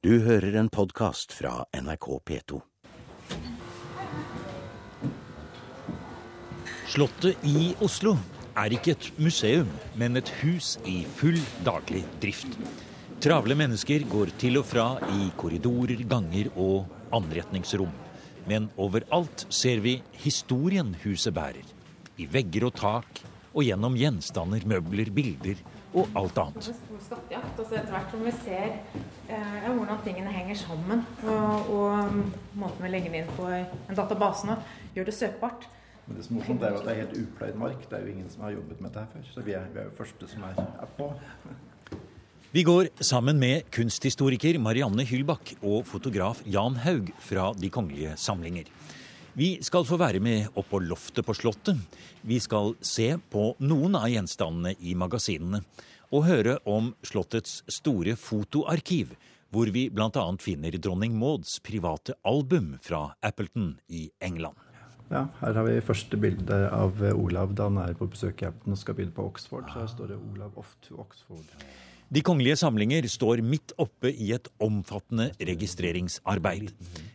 Du hører en podkast fra NRK P2. Slottet i Oslo er ikke et museum, men et hus i full daglig drift. Travle mennesker går til og fra i korridorer, ganger og anretningsrom. Men overalt ser vi historien huset bærer. I vegger og tak, og gjennom gjenstander, møbler, bilder og alt annet. Skattejakt. Altså etter hvert som vi ser eh, hvordan tingene henger sammen, og, og, måten vi legger det inn på en database nå, gjør det søkbart. Men det som er morsomt er jo at det er helt upløyd mark. Det er jo ingen som har jobbet med dette her før. Så vi er, vi er jo første som er, er på. Vi går sammen med kunsthistoriker Marianne Hylbakk og fotograf Jan Haug fra De kongelige samlinger. Vi skal få være med opp på loftet på Slottet. Vi skal se på noen av gjenstandene i magasinene. Og høre om Slottets store fotoarkiv, hvor vi bl.a. finner dronning Mauds private album fra Appleton i England. Ja, her har vi første bilde av Olav da han er på besøk i Appleton og skal begynne på Oxford. Så her står det 'Olav off to Oxford'. De kongelige samlinger står midt oppe i et omfattende registreringsarbeid.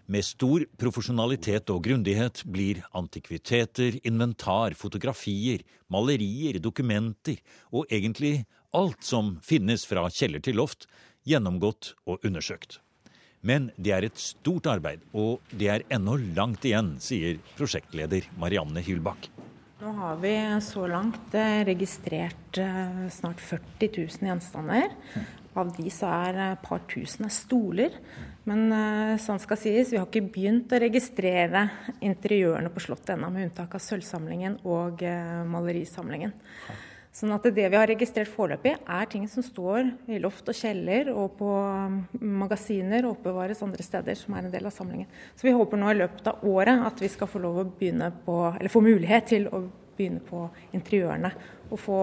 Med stor profesjonalitet og grundighet blir antikviteter, inventar, fotografier, malerier, dokumenter og egentlig alt som finnes fra kjeller til loft, gjennomgått og undersøkt. Men det er et stort arbeid, og det er ennå langt igjen, sier prosjektleder Marianne Hylbakk. Nå har vi så langt eh, registrert eh, snart 40 000 gjenstander. Av de så er et par tusen stoler. Men eh, sånn skal sies, vi har ikke begynt å registrere interiørene på Slottet ennå, med unntak av sølvsamlingen og malerisamlingen. Sånn at det vi har registrert foreløpig, er ting som står i loft og kjeller og på magasiner og oppbevares andre steder, som er en del av samlingen. Så vi håper nå i løpet av året at vi skal få på, eller få mulighet til å begynne på interiørene. Og få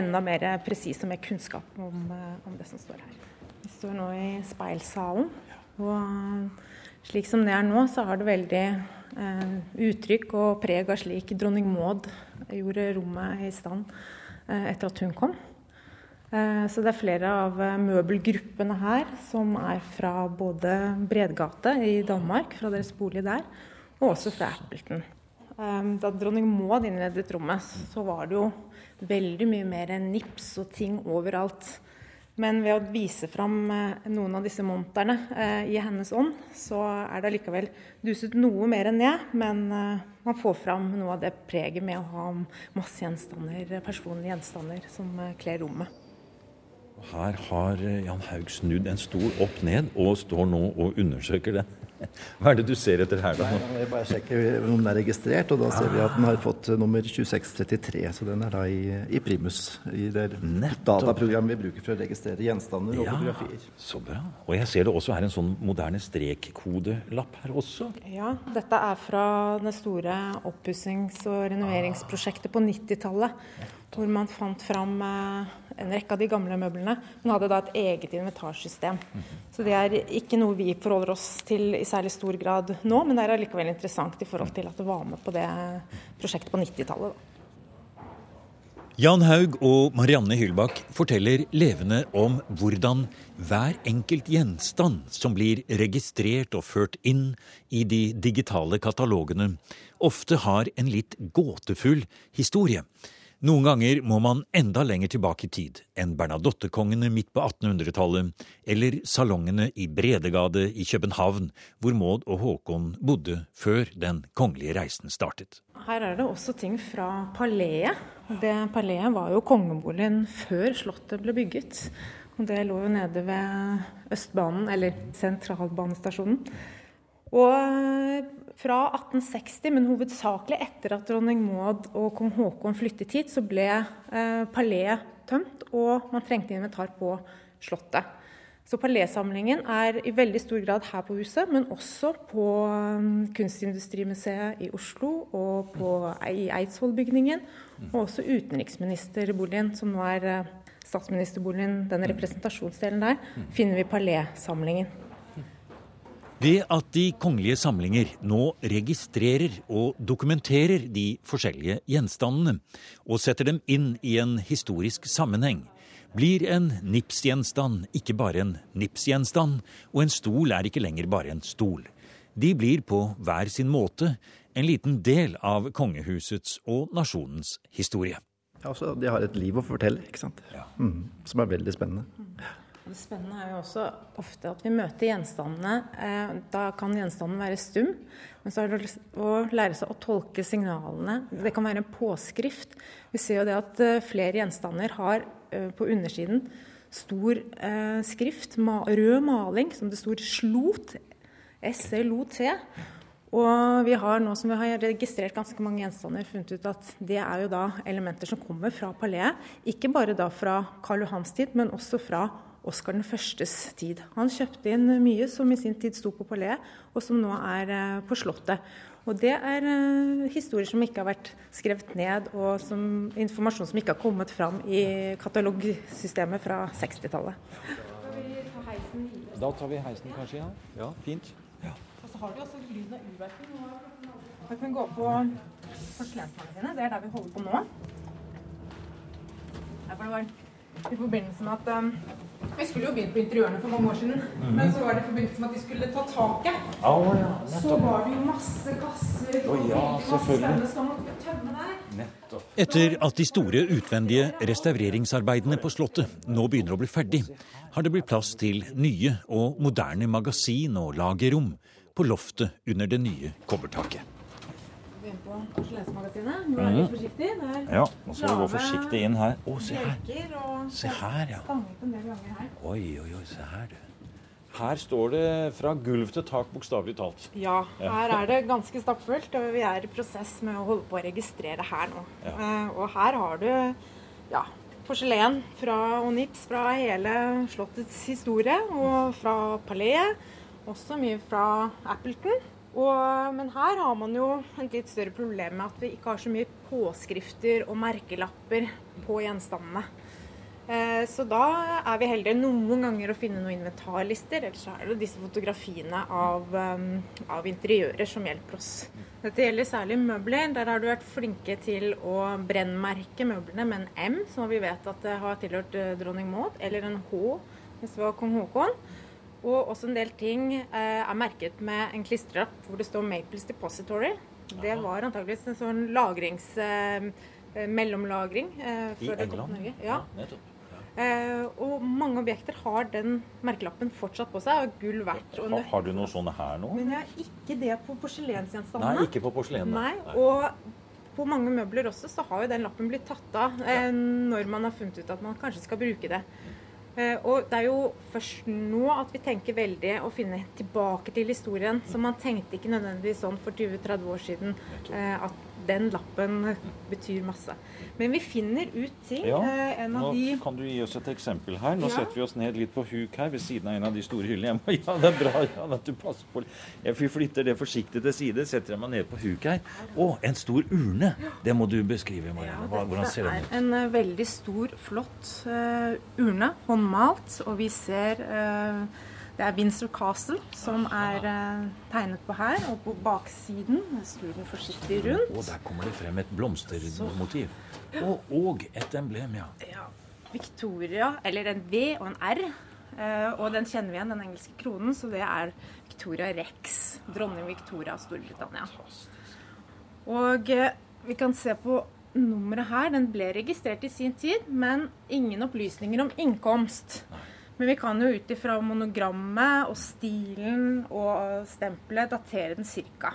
enda mer presis og mer kunnskap om, om, det som står her. Vi står nå i speilsalen. Og slik som det er nå, så har det veldig eh, uttrykk og preg av slik dronning Maud gjorde rommet i stand Eh, etter at hun kom. Eh, så det er flere av eh, møbelgruppene her som er fra både Bredgate i Danmark, fra deres bolig der, og også fra Appleton. Da dronning Maud innredet rommet, så var det jo veldig mye mer nips og ting overalt. Men ved å vise fram noen av disse monterne i hennes ånd, så er det allikevel duset noe mer enn jeg, men man får fram noe av det preget med å ha masse gjenstander, personlige gjenstander som eh, kler rommet. Her har eh, Jan Haug snudd en stol opp ned og står nå og undersøker den. Hva er det du ser etter her, da? Nei, Jeg bare sjekker om den er registrert, og da ser vi at den har fått nummer 2633. Så den er da i, i Primus, i det dataprogrammet vi bruker for å registrere gjenstander og ja, fotografier. Så bra. Og jeg ser det også er en sånn moderne strekkodelapp her også. Ja, dette er fra det store oppussings- og renoveringsprosjektet på 90-tallet hvor man fant fram eh, en rekke av de gamle møblene, men hadde da et eget inventarsystem. Så det er ikke noe vi forholder oss til i særlig stor grad nå, men det er allikevel interessant i forhold til at det var med på det prosjektet på 90-tallet. Jan Haug og Marianne Hylbakk forteller levende om hvordan hver enkelt gjenstand som blir registrert og ført inn i de digitale katalogene, ofte har en litt gåtefull historie. Noen ganger må man enda lenger tilbake i tid enn Bernadottekongene midt på 1800-tallet, eller salongene i Bredegade i København, hvor Maud og Håkon bodde før den kongelige reisen startet. Her er det også ting fra paleet. Det Paleet var jo kongeboligen før Slottet ble bygget. Og det lå jo nede ved Østbanen, eller Sentralbanestasjonen. Og fra 1860, men hovedsakelig etter at dronning Maud og kong Haakon flyttet hit, så ble eh, paleet tømt, og man trengte inventar på Slottet. Så paletsamlingen er i veldig stor grad her på huset, men også på um, Kunstindustrimuseet i Oslo og på, i Eidsvollbygningen. Og også utenriksministerboligen, som nå er uh, statsministerboligen, den representasjonsdelen der, finner vi palésamlingen. Ved at de kongelige samlinger nå registrerer og dokumenterer de forskjellige gjenstandene, og setter dem inn i en historisk sammenheng, blir en nipsgjenstand ikke bare en nipsgjenstand, og en stol er ikke lenger bare en stol. De blir på hver sin måte en liten del av kongehusets og nasjonens historie. Ja, altså, de har et liv å fortelle, ikke sant. Ja. Mm, som er veldig spennende. Det spennende er jo også ofte at vi møter gjenstandene. Eh, da kan gjenstanden være stum, men så er det å lære seg å tolke signalene. Det kan være en påskrift. Vi ser jo det at eh, flere gjenstander har eh, på undersiden stor skrift, rød maling, som det står 'slot'. S-L-O-T. Og vi har nå som vi har registrert ganske mange gjenstander, funnet ut at det er jo da elementer som kommer fra paleet. Ikke bare da fra Karl Johans tid, men også fra Oskar den førstes tid. Han kjøpte inn mye som i sin tid sto på paleet, og som nå er eh, på Slottet. Og det er uh, historier som ikke har vært skrevet ned, og som, informasjon som ikke har kommet fram i katalogsystemet fra 60-tallet. Da tar vi heisen kanskje, ja? Ja, fint Og så har vi også lyden av urverken. Vi kan gå på porselensmagasinet. Det er der vi holder på nå. det var i forbindelse med at um, Vi skulle jo begynt på interiørene for mange år siden. Mm -hmm. Men så var det i forbindelse med at de skulle ta taket. Oh, ja, så var det jo masse kasser og oh, ja, selvfølgelig. Etter at de store utvendige restaureringsarbeidene på Slottet nå begynner å bli ferdig, har det blitt plass til nye og moderne magasin og lagerrom på loftet under det nye kobbertaket. Begynn på porselensmagasinet. Nå er vi mhm. forsiktig. ja, nå skal vi gå forsiktig inn her. Å, se her. Se her, ja. Oi, oi, oi, se her, du. Her står det 'fra gulv til tak', bokstavelig talt. Ja, her er det ganske stappfullt. Og vi er i prosess med å holde på å registrere her nå. Ja. Uh, og her har du ja, porselen fra, Onips fra hele slottets historie og fra paleet. Også mye fra Appleton. Og, men her har man jo et litt større problem med at vi ikke har så mye påskrifter og merkelapper på gjenstandene. Eh, så da er vi heldige noen ganger å finne noen inventarlister. Ellers er det disse fotografiene av, um, av, interiører som hjelper oss. Dette gjelder særlig møbler. Der har du vært flinke til å brennmerke møblene med en M, som vi vet at det har tilhørt eh, dronning Maud, eller en H hvis det var kong Haakon. Og også en del ting eh, er merket med en klistrelapp hvor det står 'Maples Depository'. Det var antageligvis en sånn lagrings... Eh, eh mellomlagring. I England? Ja. ja nettopp. Eh, og mange objekter har den merkelappen fortsatt på seg. Og gull verdt. Ha, har du noen sånne her nå? Men jeg har ikke det på porselensgjenstandene. Nei, ikke på porselen. Nei, og på mange møbler også så har jo den lappen blitt tatt av eh, når man har funnet ut at man kanskje skal bruke det. Eh, og det er jo først nå at vi tenker veldig å finne tilbake til historien. Så man tenkte ikke nødvendigvis sånn for 20-30 år siden eh, at den lappen betyr masse. Men vi finner ut ting. Ja, eh, nå de... kan du gi oss et eksempel her. Nå ja. setter vi oss ned litt på huk her ved siden av en av de store hyllene. Ja, det er bra ja, at du passer på. Jeg flytter det forsiktig til side, setter jeg meg ned på huk her. Å, en stor urne! Det må du beskrive, Marianne. Hvordan ser den ut? En uh, veldig stor, flott uh, urne. Håndmalt. Og vi ser uh, det er Windsor Castle som er uh, tegnet på her. Og på baksiden snur den forsiktig rundt. Og der kommer det frem et blomstermotiv. Og, og, et emblem, ja. ja. Victoria, eller en V og en R. Uh, og den kjenner vi igjen, den engelske kronen, så det er Victoria Rex. Dronning Victoria av Storbritannia. Og uh, vi kan se på nummeret her. Den ble registrert i sin tid, men ingen opplysninger om innkomst. Nei. Men vi kan jo ut ifra monogrammet og stilen og stempelet datere den cirka.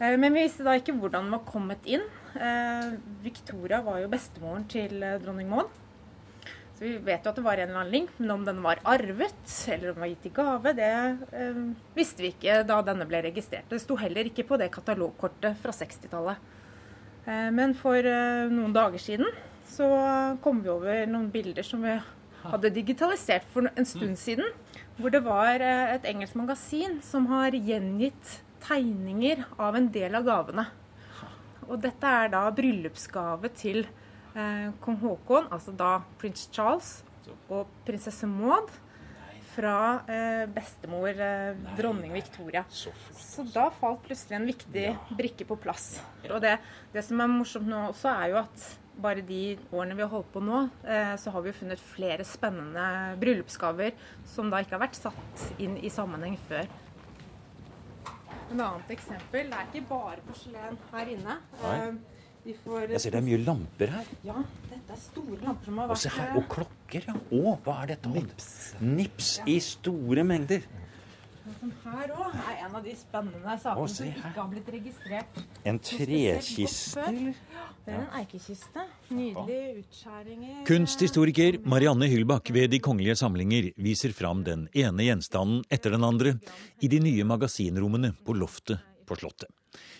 Eh, men vi visste da ikke hvordan den var kommet inn. Eh, Victoria var jo bestemoren til eh, dronning Maud. Så vi vet jo at det var en eller annen link, men om den var arvet eller om den var gitt i gave, det visste vi ikke da denne ble registrert. Det sto heller ikke på det katalogkortet fra 60-tallet. Eh, men for noen dager siden så kom vi over noen bilder som vi hadde digitalisert for en stund siden. Hvor det var eh, et engelsk magasin som har gjengitt tegninger av en del av gavene. Og dette er da bryllupsgave til eh, kong Haakon, altså da prins Charles og prinsesse Maud. Fra eh, bestemor eh, dronning Victoria. Så da falt plutselig en viktig brikke på plass. Og det, det som er morsomt nå også, er jo at bare de årene vi har holdt på nå, eh, så har vi funnet flere spennende bryllupsgaver som da ikke har vært satt inn i sammenheng før. En annet eksempel. Det er ikke bare porselen her inne. Nei. Eh, får, Jeg ser det er mye lamper her. Ja, dette er store lamper som har Og vært se her, og klokker, ja. Å, hva er dette? Nips. Nips i store mengder. Her òg er en av de spennende sakene Å, som ikke har blitt registrert. En trekiste, Det er en eikekiste. Nydelige utskjæringer. Kunsthistoriker Marianne Hylbakk ved De kongelige samlinger viser fram den ene gjenstanden etter den andre i de nye magasinrommene på loftet på Slottet.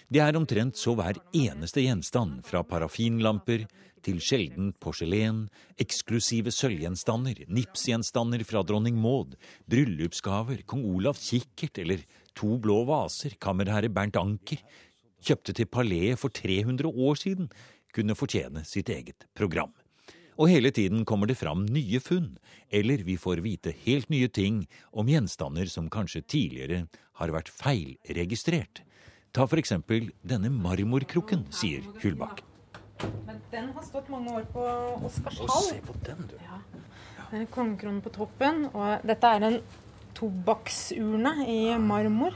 Det er omtrent så hver eneste gjenstand, fra parafinlamper til sjelden porselen, eksklusive sølvgjenstander, nipsgjenstander fra dronning Maud, bryllupsgaver, kong Olavs kikkert eller to blå vaser kammerherre Bernt Anker kjøpte til Paleet for 300 år siden, kunne fortjene sitt eget program. Og hele tiden kommer det fram nye funn, eller vi får vite helt nye ting om gjenstander som kanskje tidligere har vært feilregistrert. Ta eksempel denne marmorkrukken, sier Hulbakk. Men den har stått mange år på Oscars Å, hall. se på den, du. Ja. Det er kongekronen på toppen. Og dette er en tobakksurne i marmor.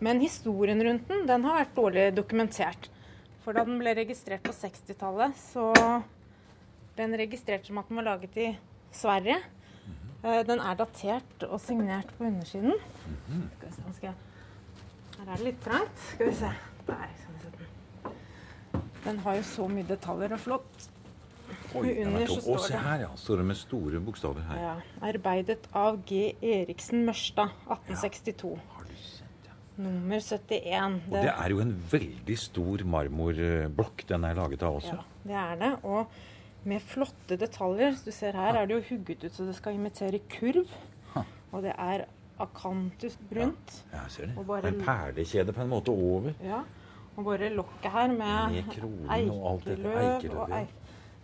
Men historien rundt den, den har vært dårlig dokumentert. For da den ble registrert på 60-tallet, så ble den registrert som at den var laget i Sverige. Eh, Den er datert og signert på undersiden. Skal vi se, skal jeg... Her er det litt trangt. Skal vi se. Der skal vi sette den. Den har jo så mye detaljer og flott. Oi, Under er så står Å, se her, ja. Står det med store bokstaver her. ja, Arbeidet av G. Eriksen Mørstad, 1862. Har du sett, ja. Nummer 71. Og det er jo en veldig stor marmorblokk den er laget av også. ja, det er det. Og med flotte detaljer. Du ser her er det jo hugget ut så det skal imitere kurv. Og det er akantus brunt. Ja, jeg ser det. Bare- En perlekjede på en måte over. Ja. Og bare lokket her med, Med og eikeløv eikeløv, og eik.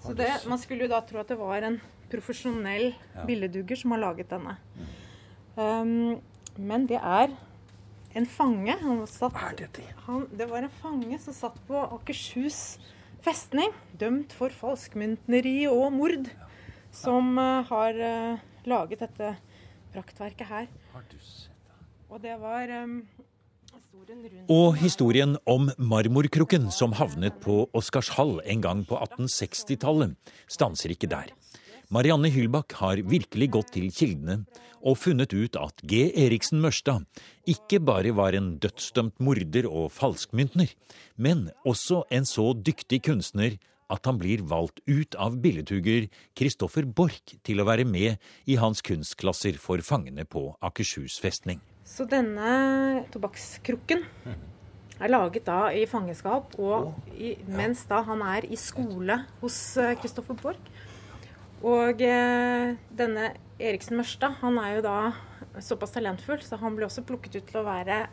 Så det, man skulle jo da tro at det var en profesjonell billedhugger som har laget denne. Mm. Um, men det er en fange. Han var satt, Hva er dette? han, det var en fange som satt på Akershus festning, dømt for falskmyntneri og mord, som uh, har uh, laget dette praktverket her. Har du sett det? Og det var um, historien rundt Og historien om marmorkrukken som havnet på Oscarshall en gang på 1860-tallet, stanser ikke der. Marianne Hylbakk har virkelig gått til kildene og funnet ut at G. Eriksen Mørstad ikke bare var en dødsdømt morder og falskmyntner, men også en så dyktig kunstner at han blir valgt ut av billedhugger Kristoffer Borch til å være med i hans kunstklasser for fangene på Akershus festning. Så denne tobakkskrukken er laget da i fangenskap, og i, mens da han er i skole hos Kristoffer Borch. Og eh, denne Eriksen Mørstad, han er jo da såpass talentfull, så han ble også plukket ut til å være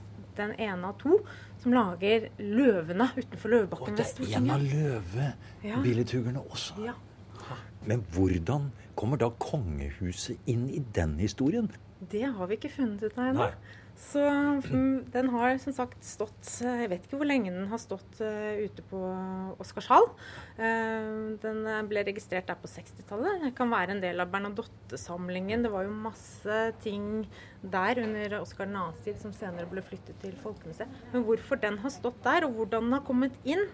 den ene av to som lager løvene utenfor Løvebakken ved Det er en av løvebilledhuggerne også. Ja. Men hvordan kommer da kongehuset inn i den historien? Det har vi ikke funnet ut av ennå. Så mm, den har som sagt stått eh, Jeg vet ikke hvor lenge den har stått uh, ute på Oscarshall. Uh, den eh, ble registrert der på 60-tallet. Det kan være en del av Bernadotte-samlingen. Det var jo masse ting der under Oscar 2.s tid som senere ble flyttet til Folkemuseet. Men hvorfor den har stått der, og hvordan den har kommet inn,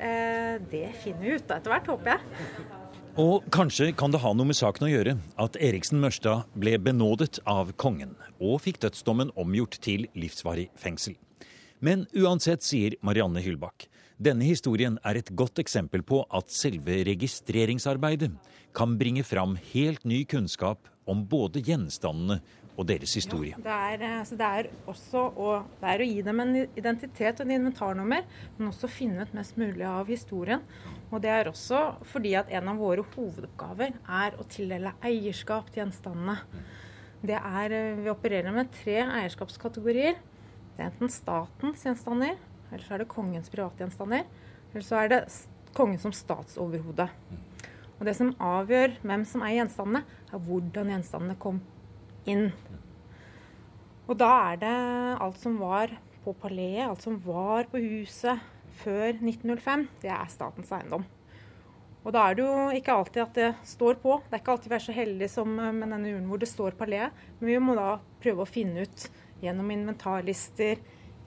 uh, det finner vi ut av etter hvert, håper jeg. Og kanskje kan det ha noe med saken å gjøre at Eriksen Mørstad ble benådet av kongen og fikk dødsdommen omgjort til livsvarig fengsel. Men uansett, sier Marianne Hylbakk, denne historien er et godt eksempel på at selve registreringsarbeidet kan bringe fram helt ny kunnskap om både gjenstandene og deres historie. Det er, eh, det er også å, er å gi dem en identitet og en inventarnummer, men også finne ut mest mulig av historien. Og det er også fordi at en av våre hovedoppgaver er å tildele eierskap til gjenstandene. Det er, eh, vi opererer med tre eierskapskategorier. Det er enten statens gjenstander, eller så er det kongens privatgjenstander, eller så er det kongen som statsoverhode. Og det som avgjør hvem som eier gjenstandene, er hvordan gjenstandene kom inn. Og da er det alt som var på paleet, alt som var på huset før 1905, det er statens eiendom. Og da er det jo ikke alltid at det står på. Det er ikke alltid vi er så heldige som eh, med denne urnen hvor det står palé. Men vi må da prøve å finne ut gjennom inventarlister,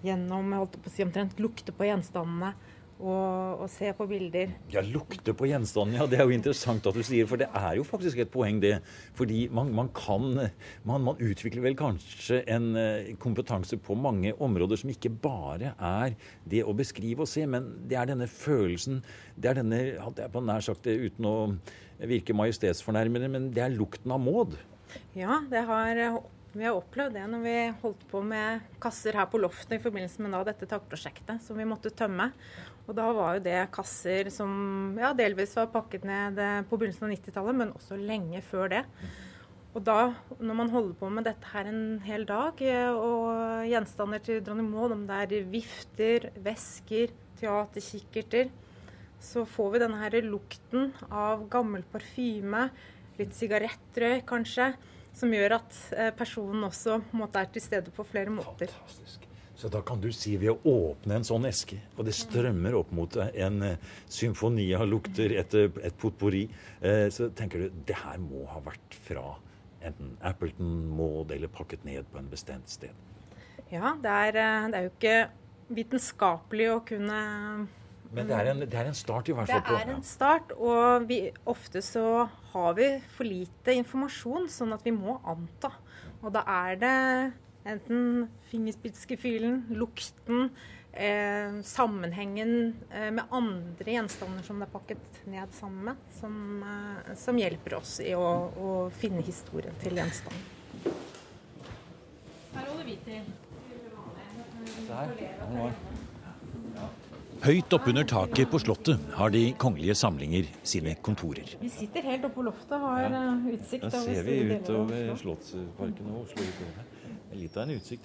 gjennom holdt på å si, omtrent lukte på gjenstandene og, og, se på bilder. Ja, lukte på gjenstanden. Ja, det er jo interessant at du sier, for det er jo faktisk et poeng, det. Fordi man, man kan man, man, utvikler vel kanskje en eh, kompetanse på mange områder som ikke bare er det å beskrive og se, men det er denne følelsen, det er denne, hadde jeg på nær sagt det uten å virke majestetsfornærmende, men det er lukten av måd. Ja, det har vi har opplevd det når vi holdt på med kasser her på loftet i forbindelse med dette takprosjektet som vi måtte tømme. Og da var jo det kasser som ja, delvis var pakket ned på begynnelsen av 90-tallet, men også lenge før det. Og da, når man holder på med dette her en hel dag, og gjenstander til dronning Maud, om det er vifter, vesker, teaterkikkerter, så får vi denne her lukten av gammel parfyme, litt sigarettrøyk kanskje som gjør at eh, personen også måte, er til stede på flere måter. Fantastisk. Så da kan du si ved å åpne en sånn eske, og det strømmer opp mot deg en uh, symfoni av lukter, et, et potpourri, så tenker du det her må ha vært fra enten Appleton, Maud eller pakket ned på en bestemt sted. Ja, det er, det er jo ikke vitenskapelig å kunne men det er, en, det er, en, start i hvert fall. Det er en start, og vi, ofte så har vi for lite informasjon, sånn at vi må anta. Og da er det enten fingerspitzgefühlen, lukten, eh, sammenhengen eh, med andre gjenstander som det er pakket ned sammen med, som, eh, som hjelper oss i å, å, finne historien til gjenstanden. Her holder vi til. Der. Høyt oppunder taket på Slottet har de kongelige samlinger sine kontorer. Vi sitter helt oppe på loftet og har ja. Eh, utsikt over Da ser vi utover Slottsparken og Oslo utover.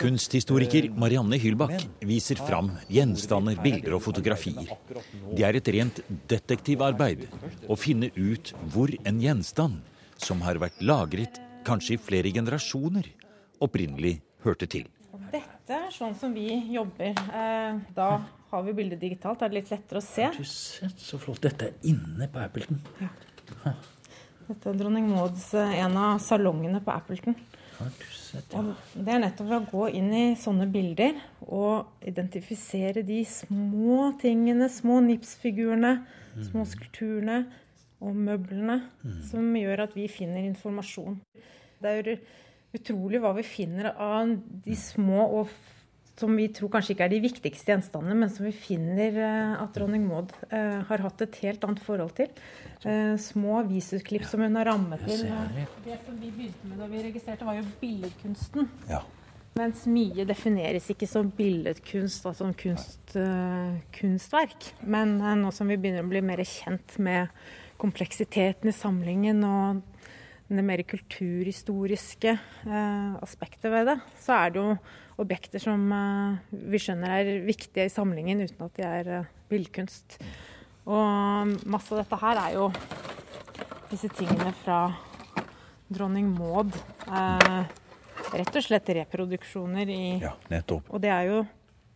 Kunsthistoriker Marianne Hylbakk viser fram gjenstander, bilder og fotografier. Det er et rent detektivarbeid å finne ut hvor en gjenstand, som har vært lagret kanskje i flere generasjoner, opprinnelig hørte til. Dette er sånn som vi jobber. Eh, da har vi bildet digitalt. Da er det litt lettere å se. Har du sett så flott. Dette er inne på Appleton. Ja. Dette er dronning Mauds eh, en av salongene på Appleton. Sett, ja. Det er nettopp ved å gå inn i sånne bilder og identifisere de små tingene, små nipsfigurene, mm. små skulpturene og møblene, mm. som gjør at vi finner informasjon. Det er utrolig hva vi finner av de små og som vi tror kanskje ikke er de viktigste gjenstandene, men som vi finner eh, at dronning Maud uh, har hatt et helt annet forhold til. Uh, små avisutklipp som hun har rammet til. Det som vi begynte med da vi registrerte, var jo billedkunsten. Ja. Mens mye defineres ikke som billedkunst, altså som kunst, uh, kunstverk. Men nå som vi begynner å bli mer kjent med kompleksiteten i samlingen og det mer kulturhistoriske aspektet ved det, så er det jo objekter som eh, vi skjønner er viktige i samlingen, uten at de er eh, billedkunst. Og masse av dette her er jo disse tingene fra dronning Maud. Eh, rett og slett reproduksjoner i Ja, nettopp. Og det er jo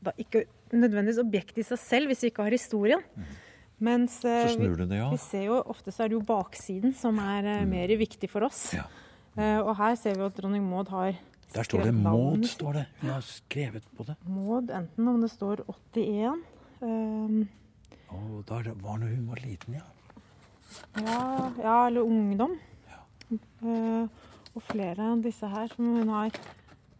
da ikke nødvendigvis objekt i seg selv, hvis vi ikke har historien. Mm. Mens eh, vi, det, ja. vi, ser jo ofte så er det jo baksiden som er mm. mer viktig for oss. Ja. Eh, og her ser vi at dronning Maud har der står det Maud, står det. Hun har skrevet på det. Maud, enten om det står 81 um, oh, Da var det hun var liten, ja. Ja, ja eller ungdom. Ja. Uh, og flere av disse her som hun har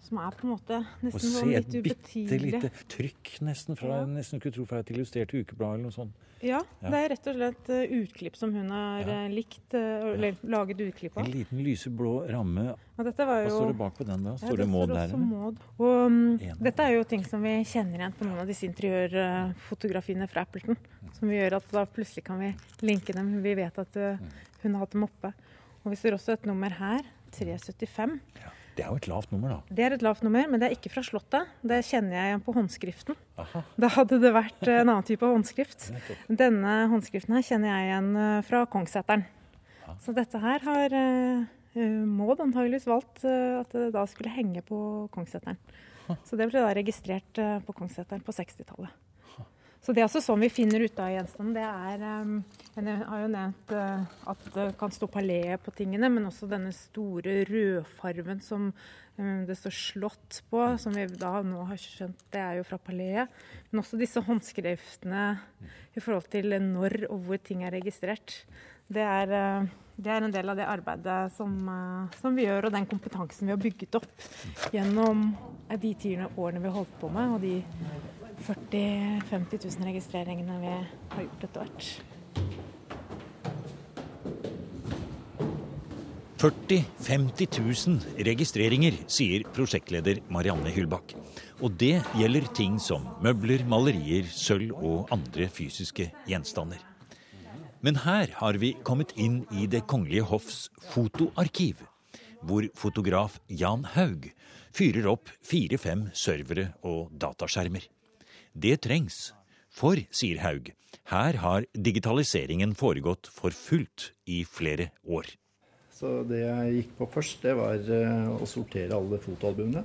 som er på en måte nesten sånn litt ubetydelig. Se et bitte lite trykk nesten fra ja. nesten kunne tro fra et illustrert ukeblad eller noe sånt. Ja, ja, det er rett og slett uh, utklipp som hun har ja. likt, uh, eller laget utklipp av. En liten lyseblå ramme. Jo, Hva står det bak på den? da? Står det Maud der? Maud. Og, um, dette er jo ting som vi kjenner igjen på noen av disse interiørfotografiene fra Appleton. Som gjør at da plutselig kan vi linke dem. Vi vet at uh, hun har hatt dem oppe. Og vi ser også et nummer her. 375. Ja. Det er jo et lavt nummer, da. Det er et lavt nummer, men det er ikke fra Slottet. Det kjenner jeg igjen på håndskriften. Aha. Da hadde det vært en annen type håndskrift. Denne håndskriften her kjenner jeg igjen eh, fra Kongsseteren. Så dette her har uh, Maud antageligvis valgt at det da skulle henge på Kongsseteren. Så det ble da registrert på Kongsseteren på 60-tallet. Så det er også sånn vi finner ut av gjenstanden. Det er um, Jeg har jo nevnt uh, at det kan stå palé på tingene, men også denne store rødfarven som um, det står slått på, som vi da nå har skjønt det er jo fra paléet. Men også disse håndskriftene i forhold til når og hvor ting er registrert. Det er, uh, det er en del av det arbeidet som, uh, som, vi gjør, og den kompetansen vi har bygget opp gjennom de tiende årene vi har holdt på med, og de 40 000-50 000 registreringene vi har gjort etter hvert. 40 000-50 000 registreringer, sier prosjektleder Marianne Hyllbakk. Og det gjelder ting som møbler, malerier, sølv og andre fysiske gjenstander. Men her har vi kommet inn i Det kongelige hoffs fotoarkiv, hvor fotograf Jan Haug fyrer opp fire-fem servere og dataskjermer. Det trengs. For, sier Haug, her har digitaliseringen foregått for fullt i flere år. Så det jeg gikk på først, det var eh, å sortere alle fotoalbumene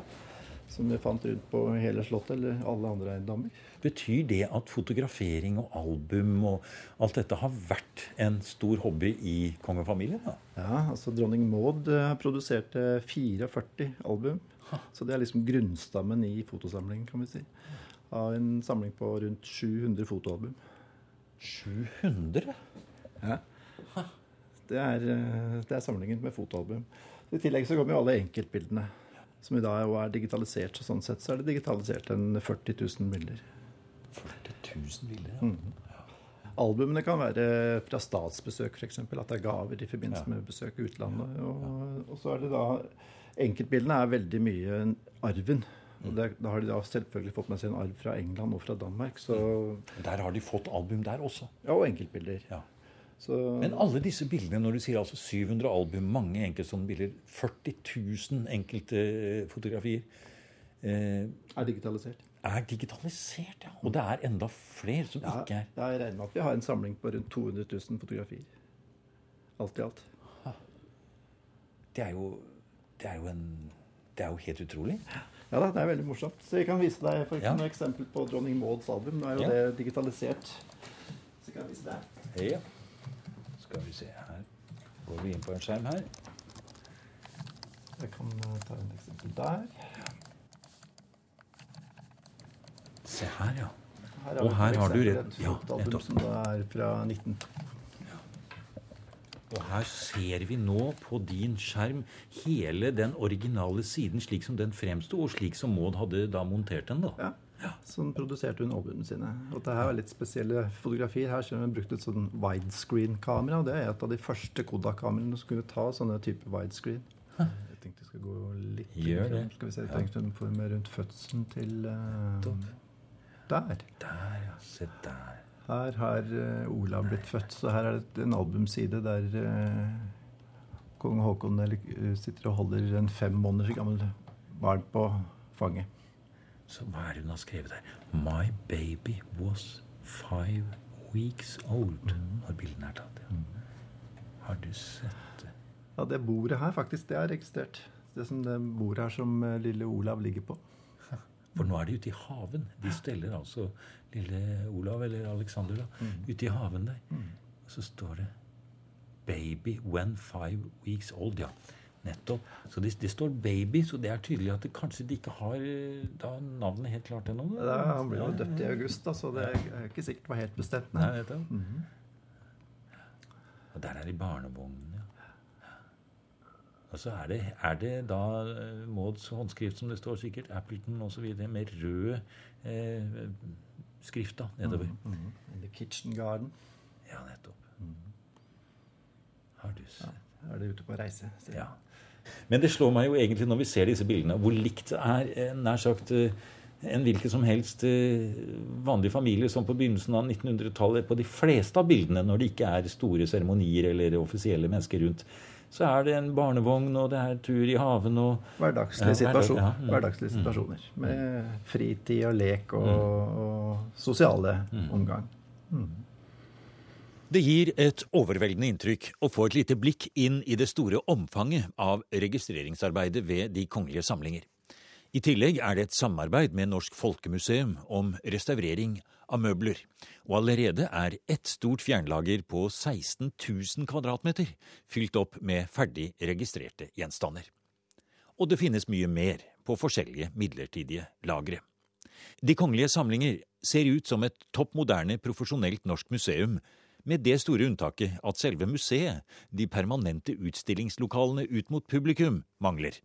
som vi fant rundt på hele Slottet, eller alle andre eiendommer. Betyr det at fotografering og album og alt dette har vært en stor hobby i kongefamilien? Da? Ja, altså dronning Maud eh, produserte 44 album. Så det er liksom grunnstammen i fotosamlingen, kan vi si av en samling på rundt 700 fotoalbum. 700? Ja. Det er, eh, det er samlingen med fotoalbum. I tillegg så kommer jo alle enkeltbildene, som i dag er digitalisert. Så sånn sett så er det digitalisert en 40 000 bilder. 40 000 bilder, ja. Mm. Albumene kan være fra statsbesøk, f.eks. At det er gaver i forbindelse ja. med besøk i utlandet. Og, og, så er det da Enkeltbildene er veldig mye arven og det, Da har de da selvfølgelig fått med seg en arv fra England og fra Danmark. Så Der har de fått album der også? Ja, og enkeltbilder. Ja. Så... Men alle disse bildene, når du sier altså 700 album, mange enkeltstående bilder, 40 000 enkelte fotografier eh, Er digitalisert. Er digitalisert, ja. Og det er enda flere som ja, ikke er Jeg regner med at vi har en samling på rundt 200 000 fotografier. Alt i alt. Det er jo, det er jo en Det er jo helt utrolig. Ja da, det er veldig morsomt. Så jeg kan vise deg for ja. et eksempel på dronning Mauds album. Nå er jo ja. det digitalisert. Så jeg kan vise deg. Ja. Skal vi se her. Går vi inn på en skjerm her. Jeg kan eh, ta en eksempel der. Se her, ja. Her og her har du rett. Ja, nettopp. Som da er fra 19... Og her ser vi nå på din skjerm hele den originale siden slik som den fremsto, og slik som Maud hadde da montert den. da. Ja. Ja, Sånn produserte hun albumene sine. Og det her er litt spesielle fotografier. Her ser hun brukt et sånn widescreen-kamera. og Det er et av de første Kodak-kameraene som kunne ta sånne type widescreen. Jeg tenkte jeg skal gå litt Gjør det. Skal vi se, jeg tenkte hun får med rundt fødselen til uh, Der. Der, ja. Se der. Her har uh, Olav blitt født, så her er det en albumside der uh, kong Haakon uh, sitter og holder en fem måneder gammel barn på fanget. Så hva er det hun har skrevet der? My baby was five weeks old. Mm. Når bildene er tatt. Ja. Mm. Har du sett det? Ja, det bordet her faktisk, det er registrert. Det som det bordet her som lille Olav ligger på. For nå er de ute i haven. De steller altså lille Olav, eller Alexander, da, mm. ute i haven der. Mm. Og så står det 'Baby when five weeks old'. Ja, nettopp. Så det, de står 'baby', så det er tydelig at det, kanskje de ikke har eh, da, navnet helt klart ennå. Han ble jo døpt i august, da, så det er ikke sikkert det var helt bestemt. Nei, Nei, Mm -hmm. Og der er de barnevognen, ja. Og så er det, er det da uh, Mauds håndskrift, som det står sikkert, Appleton osv., med rød eh, skrift da, nedover. Mm, mm. In the kitchen garden. Ja, nettopp. Mm. Har du sett ja, Er det ute på reise? Ja. Men det slår meg jo egentlig når vi ser disse bildene, hvor likt det er eh, nær sagt eh, en hvilken som helst eh, vanlig familie som på begynnelsen av 1900-tallet på de fleste av bildene, når det ikke er store seremonier eller offisielle mennesker rundt så er det en barnevogn, og det er tur i haven og Hverdagslige, situasjon, ja, ja. hverdagslige situasjoner. Med fritid og lek og, mm. og sosiale mm. omgang. Mm. Det gir et overveldende inntrykk å få et lite blikk inn i det store omfanget av registreringsarbeidet ved de kongelige samlinger. I tillegg er det et samarbeid med Norsk Folkemuseum om restaurering av møbler, og allerede er ett stort fjernlager på 16 000 kvadratmeter fylt opp med ferdig registrerte gjenstander. Og det finnes mye mer på forskjellige midlertidige lagre. De kongelige samlinger ser ut som et topp moderne profesjonelt norsk museum, med det store unntaket at selve museet, de permanente utstillingslokalene ut mot publikum, mangler.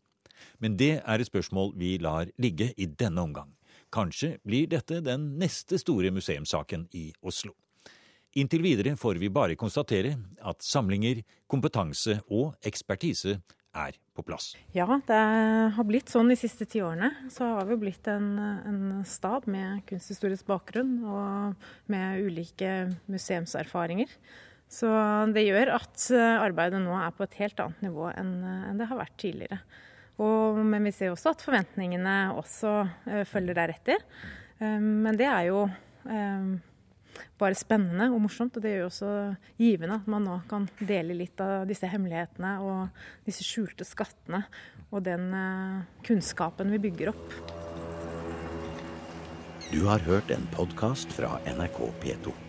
Men det er et spørsmål vi lar ligge i denne omgang. Kanskje blir dette den neste store museumssaken i Oslo. Inntil videre får vi bare konstatere at samlinger, kompetanse og ekspertise er på plass. Ja, det har blitt sånn de siste ti årene. Så har vi blitt en, en stab med kunsthistorisk bakgrunn og med ulike museumserfaringer. Så det gjør at arbeidet nå er på et helt annet nivå enn, det har vært tidligere. Og, men vi ser også at forventningene også uh, følger deretter. Um, men det er jo um, bare spennende og morsomt. Og det gjør jo også givende at man nå kan dele litt av disse hemmelighetene og disse skjulte skattene og den kunnskapen vi bygger opp. Du har hørt en podkast fra NRK P2.